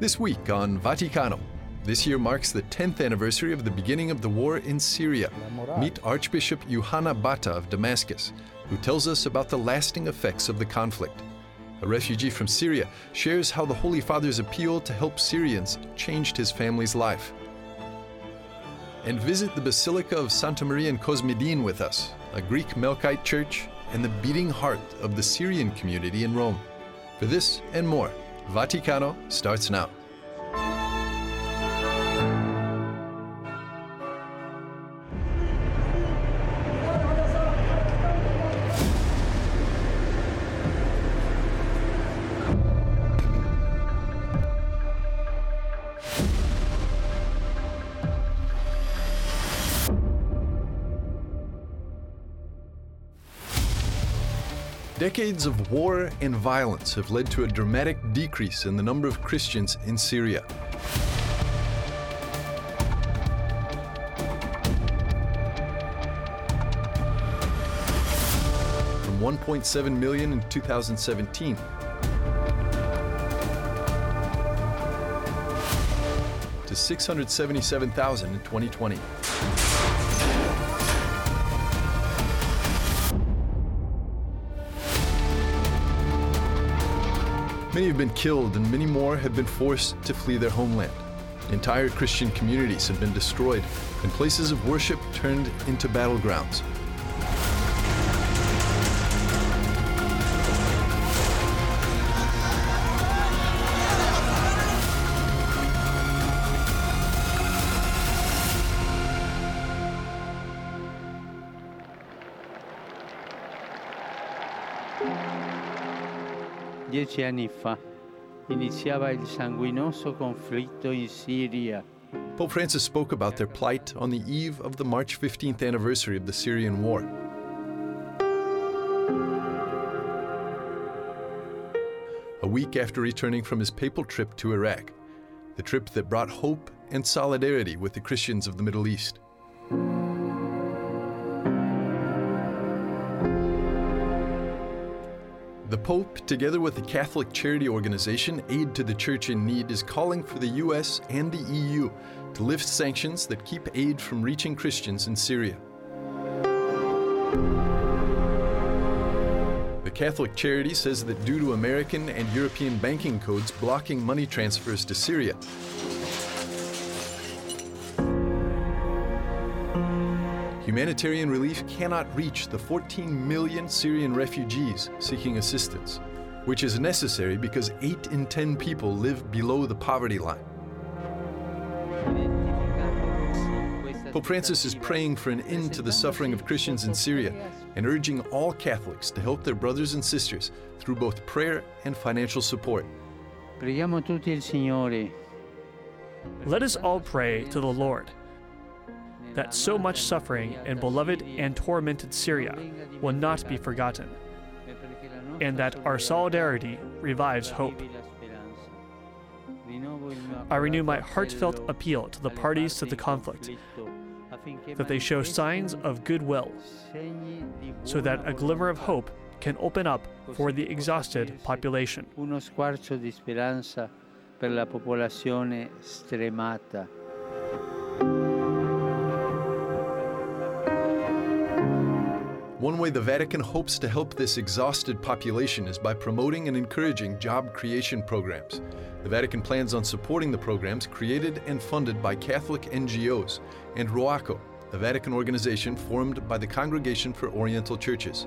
This week on Vaticano, this year marks the 10th anniversary of the beginning of the war in Syria. Meet Archbishop Yuhana Bata of Damascus, who tells us about the lasting effects of the conflict. A refugee from Syria shares how the Holy Father's appeal to help Syrians changed his family's life. And visit the Basilica of Santa Maria in Cosmedin with us, a Greek Melkite church and the beating heart of the Syrian community in Rome. For this and more, Vaticano starts now. Decades of war and violence have led to a dramatic decrease in the number of Christians in Syria. From 1.7 million in 2017 to 677,000 in 2020. Many have been killed, and many more have been forced to flee their homeland. Entire Christian communities have been destroyed, and places of worship turned into battlegrounds. Dieci anni fa iniziava il sanguinoso conflitto in. Pope Francis spoke about their plight on the eve of the March 15th anniversary of the Syrian war. A week after returning from his papal trip to Iraq, the trip that brought hope and solidarity with the Christians of the Middle East. The Pope, together with the Catholic charity organization Aid to the Church in Need, is calling for the US and the EU to lift sanctions that keep aid from reaching Christians in Syria. The Catholic charity says that due to American and European banking codes blocking money transfers to Syria, humanitarian relief cannot reach the 14 million Syrian refugees seeking assistance, which is necessary because 8 in 10 people live below the poverty line. Pope Francis is praying for an end to the suffering of Christians in Syria and urging all Catholics to help their brothers and sisters through both prayer and financial support. Preghiamo tutti il Signore Let us all pray to the Lord that so much suffering in beloved and tormented Syria will not be forgotten, and that our solidarity revives hope. I renew my heartfelt appeal to the parties to the conflict that they show signs of goodwill so that a glimmer of hope can open up for the exhausted population. uno squarcio di speranza per la popolazione stremata. One way the Vatican hopes to help this exhausted population is by promoting and encouraging job creation programs. The Vatican plans on supporting the programs created and funded by Catholic NGOs and ROACO, the Vatican organization formed by the Congregation for Oriental Churches.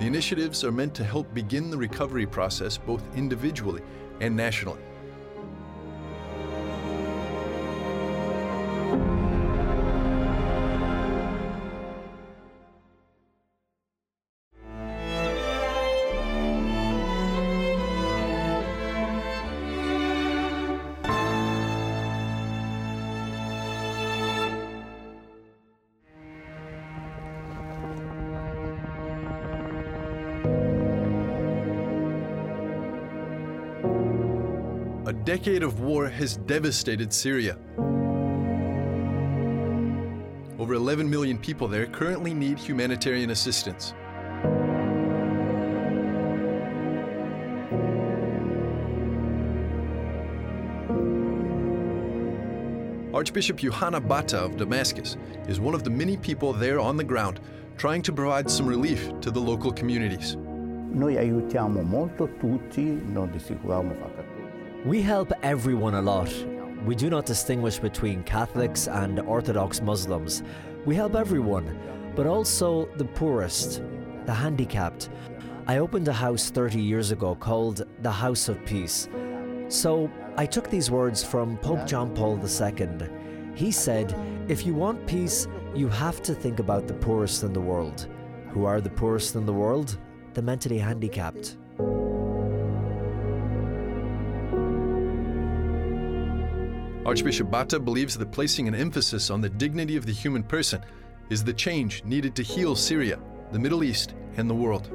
The initiatives are meant to help begin the recovery process both individually and nationally. decade of war has devastated Syria. Over 11 million people there currently need humanitarian assistance. Archbishop Yohana Bata of Damascus is one of the many people there on the ground trying to provide some relief to the local communities. Noi aiutiamo molto tutti, non distribuiamo we help everyone a lot. We do not distinguish between Catholics and Orthodox Muslims. We help everyone, but also the poorest, the handicapped. I opened a house 30 years ago called the House of Peace. So I took these words from Pope John Paul II. He said, If you want peace, you have to think about the poorest in the world. Who are the poorest in the world? The mentally handicapped. Archbishop Bata believes that placing an emphasis on the dignity of the human person is the change needed to heal Syria, the Middle East, and the world.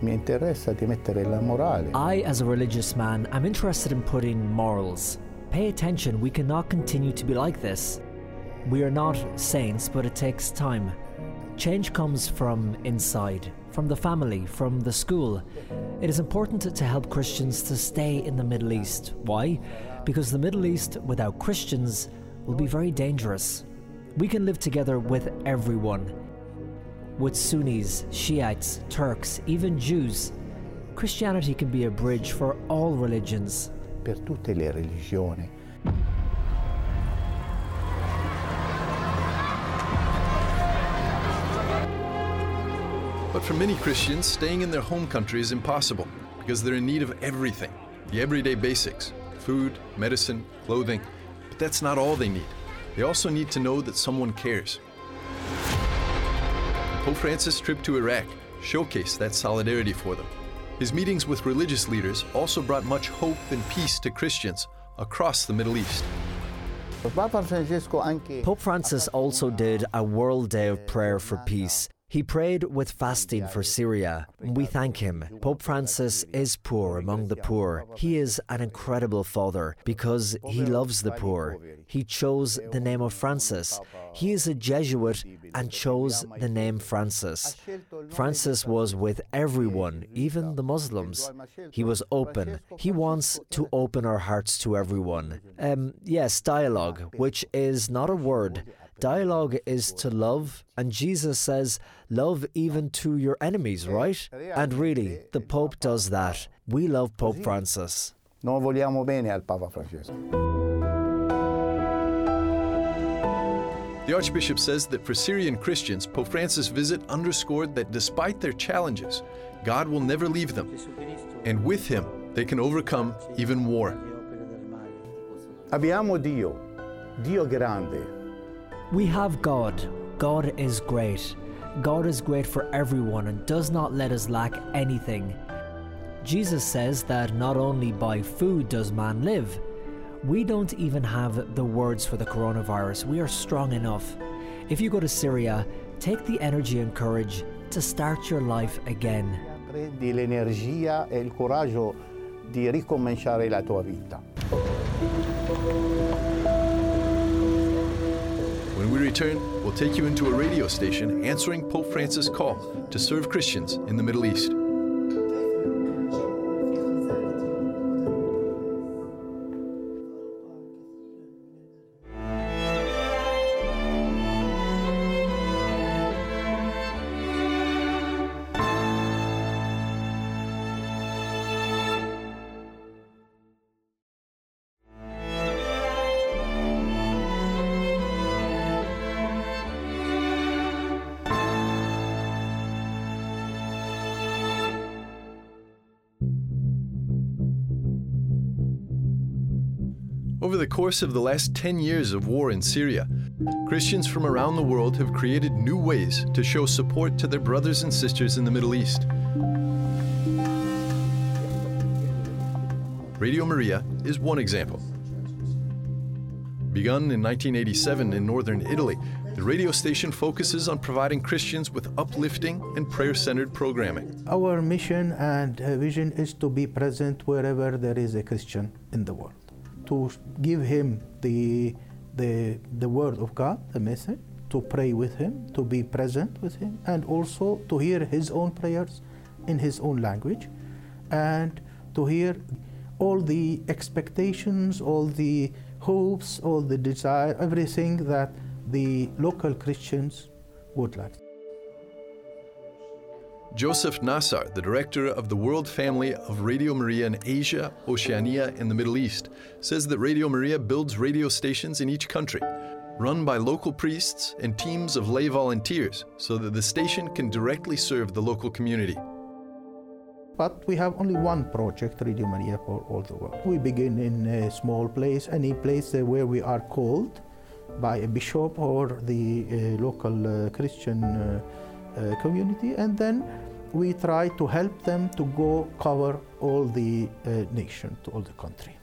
Mi interessa di mettere la morale. I, as a religious man, am interested in putting morals. Pay attention, we cannot continue to be like this. We are not saints, but it takes time. Change comes from inside, from the family, from the school. It is important to help Christians to stay in the Middle East. Why? Because the Middle East without Christians will be very dangerous. We can live together with everyone. With Sunnis, Shiites, Turks, even Jews. Christianity can be a bridge for all religions. Per tutte le religioni. But for many Christians, staying in their home country is impossible because they're in need of everything the everyday basics food, medicine, clothing. But that's not all they need. They also need to know that someone cares. Pope Francis' trip to Iraq showcased that solidarity for them. His meetings with religious leaders also brought much hope and peace to Christians across the Middle East. Pope Francis also did a World Day of Prayer for Peace. He prayed with fasting for Syria. We thank him. Pope Francis is poor among the poor. He is an incredible father because he loves the poor. He chose the name of Francis. He is a Jesuit and chose the name Francis. Francis was with everyone, even the Muslims. He was open. He wants to open our hearts to everyone. Um, yes, dialogue, which is not a word. Dialogue is to love, and Jesus says, Love even to your enemies, eh, right? Eh, and really, the Pope does that. We love Pope Francis. Noi vogliamo bene al Papa Francesco. The Archbishop says that for Syrian Christians, Pope Francis' visit underscored that despite their challenges, God will never leave them, and with Him, they can overcome even war. Abbiamo Dio, Dio grande. We have God. God is great. God is great for everyone and does not let us lack anything. Jesus says that not only by food does man live, we don't even have the words for the coronavirus. We are strong enough. If you go to Syria, take the energy and courage to start your life again. E il coraggio di ricominciare la tua vita. We return, we'll take you into a radio station answering Pope Francis' call to serve Christians in the Middle East. Over the course of the last 10 years of war in Syria, Christians from around the world have created new ways to show support to their brothers and sisters in the Middle East. Radio Maria is one example. Begun in 1987 in northern Italy, the radio station focuses on providing Christians with uplifting and prayer centered programming. Our mission and vision is to be present wherever there is a Christian in the world, to give him the, the, the word of God, the message, to pray with him, to be present with him, and also to hear his own prayers in his own language, and to hear all the expectations, all the hopes, all the desire, everything that the local Christians would like. Joseph Nassar, the director of the World Family of Radio Maria in Asia, Oceania, and the Middle East, says that Radio Maria builds radio stations in each country, run by local priests and teams of lay volunteers, so that the station can directly serve the local community. But we have only one project, Radio Maria, for all the world. We begin in a small place, any place where we are called by a bishop or the uh, local uh, Christian uh, community, and then we try to help them to go cover all the uh, nation, to all the country.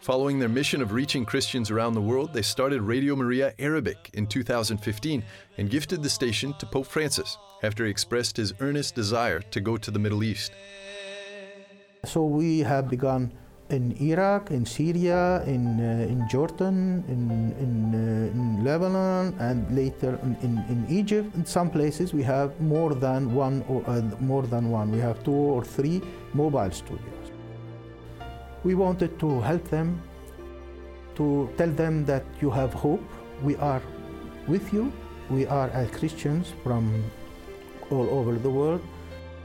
Following their mission of reaching Christians around the world, they started Radio Maria Arabic in 2015 and gifted the station to Pope Francis after he expressed his earnest desire to go to the Middle East. So we have begun in Iraq, in Syria, in, uh, in Jordan, in, in, uh, in Lebanon, and later in, in, Egypt. In some places we have more than one, or, uh, more than one. We have two or three mobile studios. We wanted to help them, to tell them that you have hope. We are with you. We are as Christians from all over the world.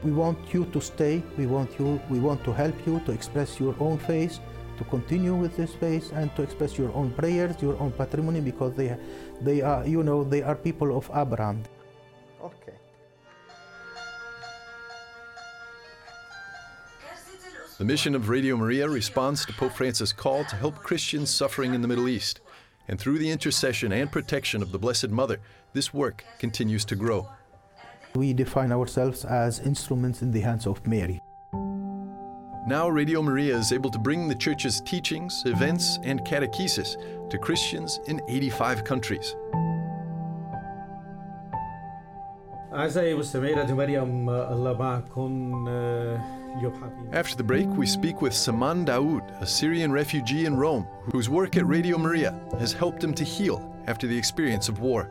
We want you to stay. We want you. We want to help you to express your own faith, to continue with this faith, and to express your own prayers, your own patrimony, because they, they are, you know, they are people of Abraham. Okay. The mission of Radio Maria responds to Pope Francis' call to help Christians suffering in the Middle East. And through the intercession and protection of the Blessed Mother, this work continues to grow. We define ourselves as instruments in the hands of Mary. Now, Radio Maria is able to bring the Church's teachings, events, and catechesis to Christians in 85 countries. After the break, we speak with Saman Daoud, a Syrian refugee in Rome, whose work at Radio Maria has helped him to heal after the experience of war.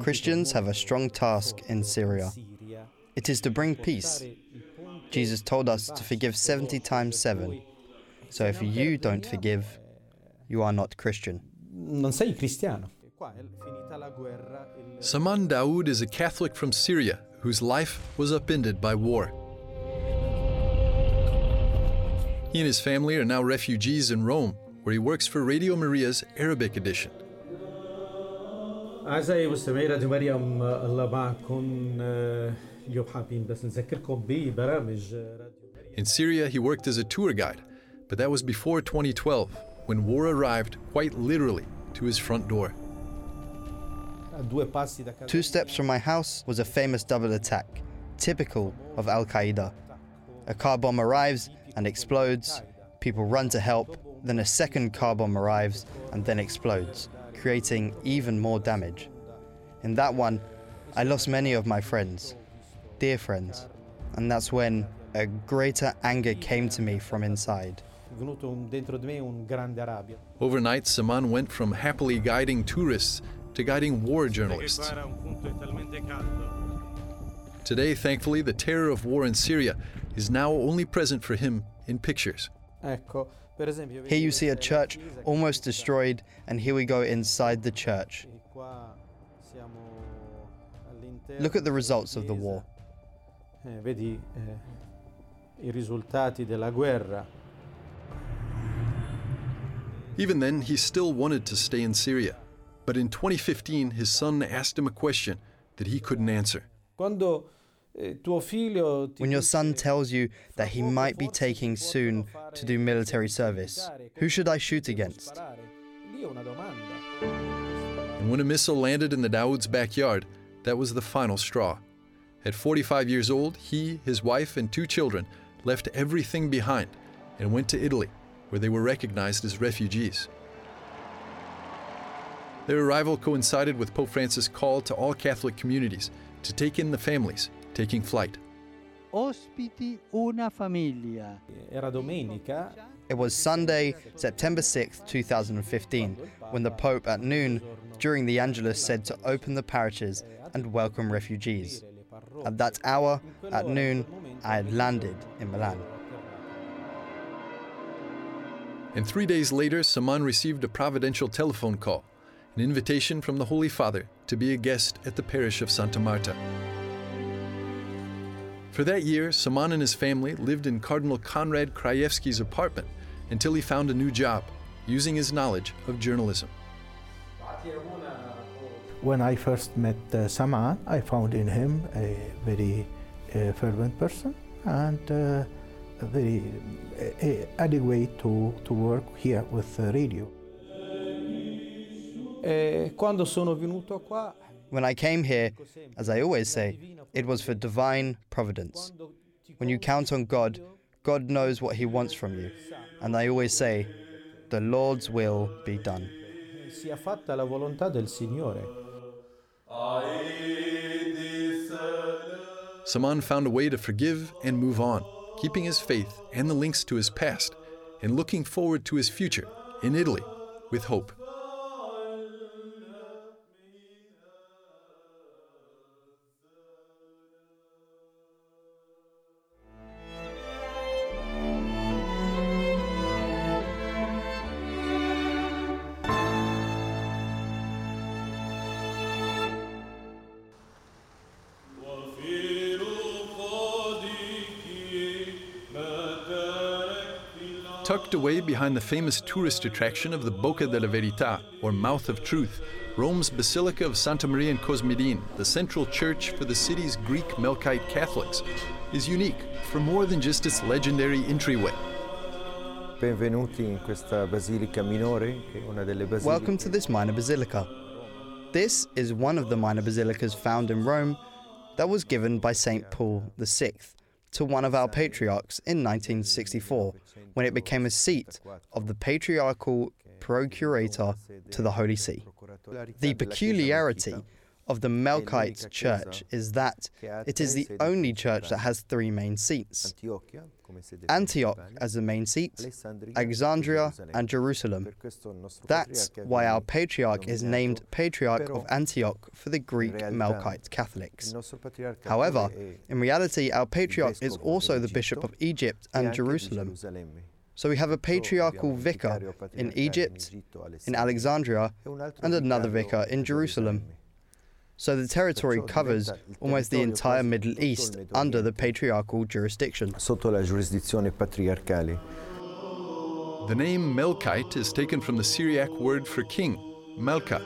Christians have a strong task in Syria. It is to bring peace. Jesus told us to forgive 70 times 7. So if you don't forgive, you are not Christian. Non sei cristiano. Saman Daoud is a Catholic from Syria whose life was upended by war. He and his family are now refugees in Rome, where he works for Radio Maria's Arabic edition. أعزائي مستمعي راديو مريم الله معكم اليوم حابين بس نذكركم ببرامج In Syria, he worked as a tour guide, but that was before 2012, when war arrived quite literally to his front door. Two steps from my house was a famous double attack, typical of Al Qaeda. A car bomb arrives and explodes, people run to help, then a second car bomb arrives and then explodes creating even more damage. In that one, I lost many of my friends, dear friends, and that's when a greater anger came to me from inside. Overnight, Saman went from happily guiding tourists to guiding war journalists. Today, thankfully, the terror of war in Syria is now only present for him in pictures. Here you see a church almost destroyed, and here we go inside the church. Look at the results of the war. Vedi i risultati della guerra. Even then, he still wanted to stay in Syria. But in 2015, his son asked him a question that he couldn't answer. Quando When your son tells you that he might be taking soon to do military service. Who should I shoot against? And when a missile landed in the Daoud's backyard, that was the final straw. At 45 years old, he, his wife, and two children left everything behind and went to Italy, where they were recognized as refugees. Their arrival coincided with Pope Francis' call to all Catholic communities to take in the families taking flight. Ospiti una famiglia. Era domenica. It was Sunday, September 6, 2015, when the Pope at noon during the Angelus said to open the parishes and welcome refugees. At that hour, at noon, I had landed in Milan. And three days later, Saman received a providential telephone call, an invitation from the Holy Father to be a guest at the parish of Santa Marta. For that year, Saman and his family lived in Cardinal Konrad Krajewski's apartment until he found a new job, using his knowledge of journalism. When I first met uh, Saman, I found in him a very uh, fervent person and uh, a very uh, adequate to, to work here with the radio. E quando sono venuto qua, When I came here, as I always say, it was for divine providence. When you count on God, God knows what He wants from you. And I always say, the Lord's will be done. sia fatta la volontà del Signore. Saman found a way to forgive and move on, keeping his faith and the links to his past, and looking forward to his future in Italy with hope. Away behind the famous tourist attraction of the Bocca della Verità, or Mouth of Truth, Rome's Basilica of Santa Maria in Cosmedin, the central church for the city's Greek Melkite Catholics, is unique for more than just its legendary entryway. Benvenuti in questa basilica minore, che è una delle basiliche. Welcome to this minor basilica. This is one of the minor basilicas found in Rome that was given by St. Paul VI to one of our patriarchs in 1964 when it became a seat of the patriarchal procurator to the Holy See. The peculiarity of the Melkite Church is that it is the only church that has three main seats Antiochia, come sede Antioch as the main seat, Alexandria, and Jerusalem. Per questo il nostro That's why our patriarch is named Patriarch of Antioch for the Greek Melkite Catholics. However, in reality, our patriarch is also the Bishop of Egypt and Jerusalem. So we have a patriarchal vicar in Egypt, in Alexandria, and another vicar in Jerusalem. Gerusalemme. So the territory covers almost the entire Middle East under the patriarchal jurisdiction. Sotto la giurisdizione patriarcale. The name Melkite is taken from the Syriac word for king, Melka,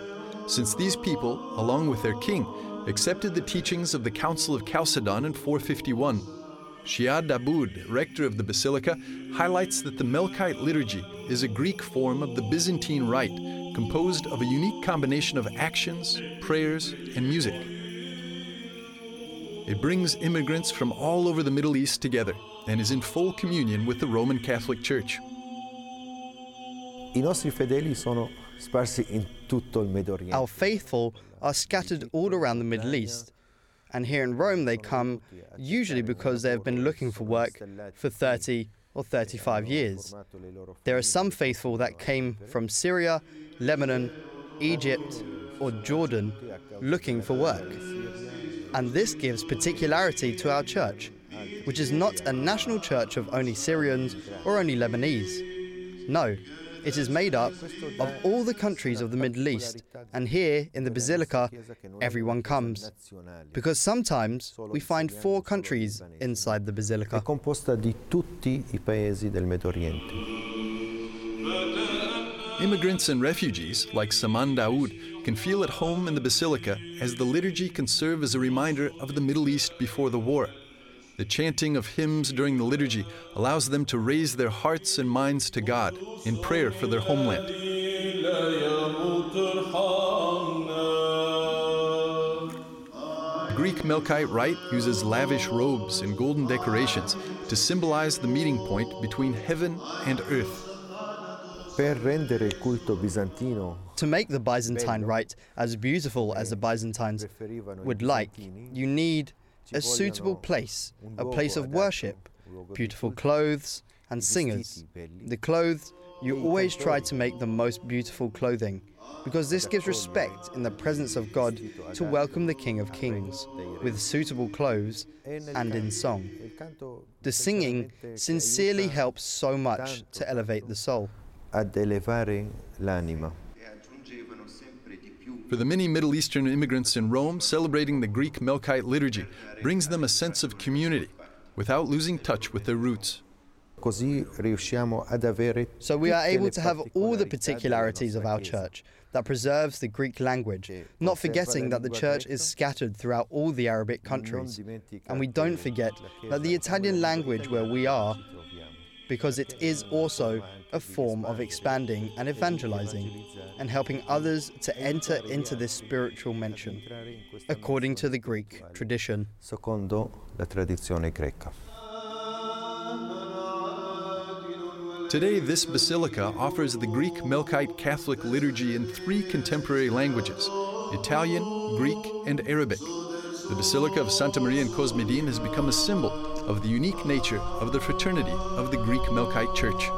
since these people, along with their king, accepted the teachings of the Council of Chalcedon in 451. Shia Daboud, rector of the basilica, highlights that the Melkite liturgy is a Greek form of the Byzantine rite composed of a unique combination of actions, prayers, and music. It brings immigrants from all over the Middle East together and is in full communion with the Roman Catholic Church. I nostri fedeli sono sparsi in tutto il Medio Oriente. Our faithful are scattered all around the Middle East. And here in Rome, they come usually because they have been looking for work for 30 or 35 years. There are some faithful that came from Syria, Lebanon, Egypt, or Jordan looking for work. And this gives particularity to our church, which is not a national church of only Syrians or only Lebanese. No, it is made up of all the countries of the Middle East, and here in the Basilica, everyone comes. Because sometimes we find four countries inside the È Basilica. composta di tutti i paesi del Medio Oriente. Immigrants and refugees, like Saman Daoud, can feel at home in the Basilica as the liturgy can serve as a reminder of the Middle East before the war. The chanting of hymns during the liturgy allows them to raise their hearts and minds to God in prayer for their homeland. The Greek Melkite rite uses lavish robes and golden decorations to symbolize the meeting point between heaven and earth. Per rendere il culto bizantino To make the Byzantine rite as beautiful as the Byzantines would like, you need a suitable place, a place of worship, beautiful clothes, and singers. The clothes, you always try to make the most beautiful clothing, because this gives respect in the presence of God to welcome the King of Kings with suitable clothes and in song. The singing sincerely helps so much to elevate the soul. ad elevare l'anima. For the many Middle Eastern immigrants in Rome, celebrating the Greek Melkite liturgy brings them a sense of community without losing touch with their roots. Così riusciamo ad avere So we are able to have all the particularities of our church that preserves the Greek language, not forgetting that the church is scattered throughout all the Arabic countries. And we don't forget that the Italian language where we are, because it is also a form of expanding and evangelizing and helping others to enter into this spiritual mention, according to the Greek tradition. Secondo la tradizione greca. Today, this basilica offers the Greek Melkite Catholic liturgy in three contemporary languages Italian, Greek, and Arabic. The Basilica of Santa Maria in Cosmedin has become a symbol of the unique nature of the fraternity of the Greek Melkite Church.